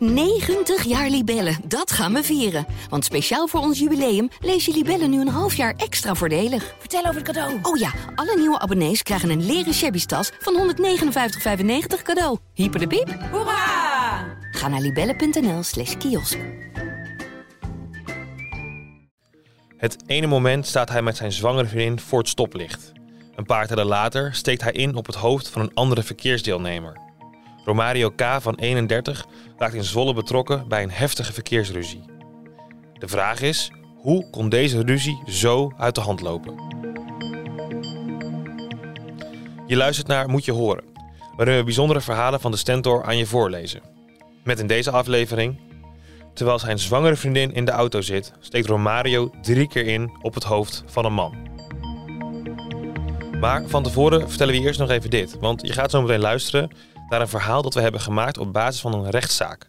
90 jaar Libellen, dat gaan we vieren. Want speciaal voor ons jubileum lees je Libellen nu een half jaar extra voordelig. Vertel over het cadeau. Oh ja, alle nieuwe abonnees krijgen een leren shabby tas van 159,95 cadeau. Hyper de piep. Hoera! Ga naar libellen.nl slash kiosk. Het ene moment staat hij met zijn zwangere vriendin voor het stoplicht. Een paar tellen later steekt hij in op het hoofd van een andere verkeersdeelnemer. Romario K. van 31 raakt in Zwolle betrokken bij een heftige verkeersruzie. De vraag is, hoe kon deze ruzie zo uit de hand lopen? Je luistert naar Moet je horen, waarin we bijzondere verhalen van de Stentor aan je voorlezen. Met in deze aflevering Terwijl zijn zwangere vriendin in de auto zit, steekt Romario drie keer in op het hoofd van een man. Maar van tevoren vertellen we eerst nog even dit, want je gaat zo meteen luisteren naar een verhaal dat we hebben gemaakt op basis van een rechtszaak.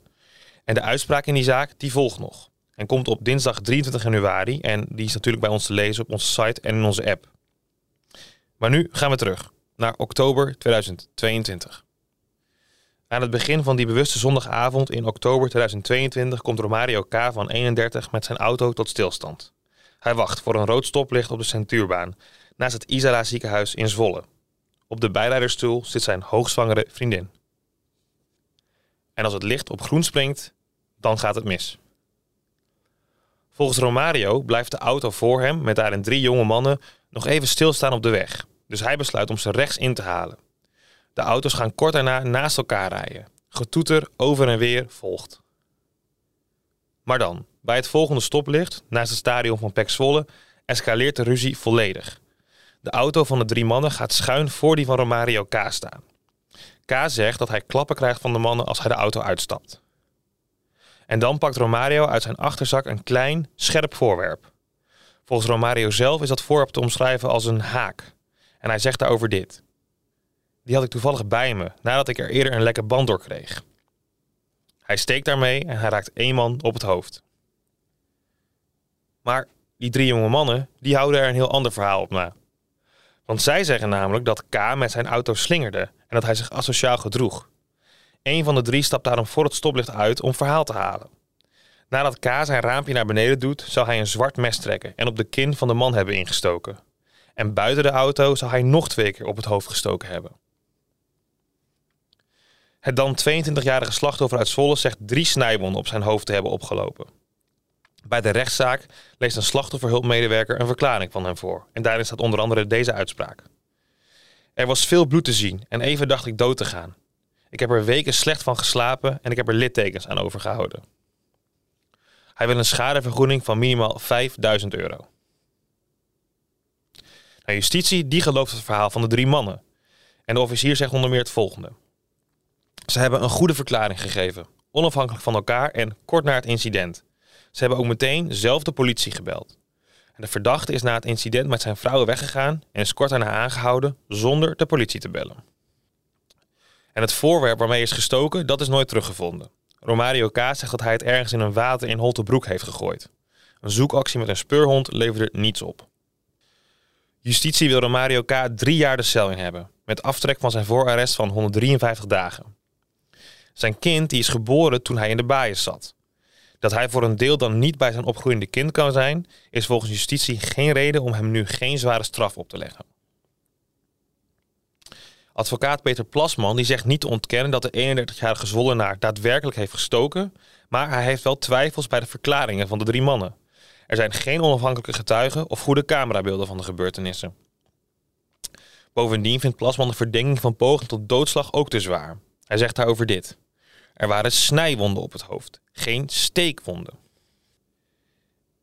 En de uitspraak in die zaak, die volgt nog. En komt op dinsdag 23 januari en die is natuurlijk bij ons te lezen op onze site en in onze app. Maar nu gaan we terug naar oktober 2022. Aan het begin van die bewuste zondagavond in oktober 2022 komt Romario K. van 31 met zijn auto tot stilstand. Hij wacht voor een rood stoplicht op de Centuurbaan, naast het Isara ziekenhuis in Zwolle. Op de bijrijderstoel zit zijn hoogzwangere vriendin. En als het licht op groen springt, dan gaat het mis. Volgens Romario blijft de auto voor hem met daarin drie jonge mannen nog even stilstaan op de weg. Dus hij besluit om ze rechts in te halen. De auto's gaan kort daarna naast elkaar rijden. Getoeter over en weer volgt. Maar dan, bij het volgende stoplicht, naast het stadion van Pek Zwolle, escaleert de ruzie volledig. De auto van de drie mannen gaat schuin voor die van Romario K. staan. K. zegt dat hij klappen krijgt van de mannen als hij de auto uitstapt. En dan pakt Romario uit zijn achterzak een klein, scherp voorwerp. Volgens Romario zelf is dat voorwerp te omschrijven als een haak. En hij zegt daarover dit. Die had ik toevallig bij me, nadat ik er eerder een lekke band door kreeg. Hij steekt daarmee en hij raakt één man op het hoofd. Maar die drie jonge mannen, die houden er een heel ander verhaal op na. Want zij zeggen namelijk dat K met zijn auto slingerde en dat hij zich asociaal gedroeg. Een van de drie stapt daarom voor het stoplicht uit om verhaal te halen. Nadat K zijn raampje naar beneden doet, zou hij een zwart mes trekken en op de kin van de man hebben ingestoken. En buiten de auto zou hij nog twee keer op het hoofd gestoken hebben. Het dan 22-jarige slachtoffer uit Zwolle zegt drie snijwonden op zijn hoofd te hebben opgelopen. Bij de rechtszaak leest een slachtofferhulpmedewerker een verklaring van hem voor. En daarin staat onder andere deze uitspraak. Er was veel bloed te zien en even dacht ik dood te gaan. Ik heb er weken slecht van geslapen en ik heb er littekens aan overgehouden. Hij wil een schadevergoeding van minimaal 5000 euro. Nou, justitie die gelooft het verhaal van de drie mannen. En de officier zegt onder meer het volgende. Ze hebben een goede verklaring gegeven, onafhankelijk van elkaar en kort na het incident. Ze hebben ook meteen zelf de politie gebeld. De verdachte is na het incident met zijn vrouw weggegaan en is kort daarna aangehouden zonder de politie te bellen. En het voorwerp waarmee is gestoken, dat is nooit teruggevonden. Romario K. zegt dat hij het ergens in een water in Holtebroek heeft gegooid. Een zoekactie met een speurhond leverde niets op. Justitie wil Romario K. drie jaar de cel in hebben, met aftrek van zijn voorarrest van 153 dagen. Zijn kind die is geboren toen hij in de baaiers zat. Dat hij voor een deel dan niet bij zijn opgroeiende kind kan zijn, is volgens justitie geen reden om hem nu geen zware straf op te leggen. Advocaat Peter Plasman die zegt niet te ontkennen dat de 31-jarige Zwollenaar daadwerkelijk heeft gestoken, maar hij heeft wel twijfels bij de verklaringen van de drie mannen. Er zijn geen onafhankelijke getuigen of goede camerabeelden van de gebeurtenissen. Bovendien vindt Plasman de verdenking van poging tot doodslag ook te zwaar. Hij zegt daarover dit. Er waren snijwonden op het hoofd, geen steekwonden.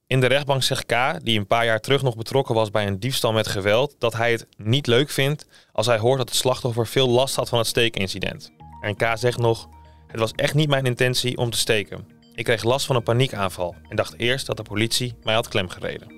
In de rechtbank zegt K, die een paar jaar terug nog betrokken was bij een diefstal met geweld, dat hij het niet leuk vindt als hij hoort dat het slachtoffer veel last had van het steekincident. En K zegt nog: Het was echt niet mijn intentie om te steken. Ik kreeg last van een paniekaanval en dacht eerst dat de politie mij had klemgereden.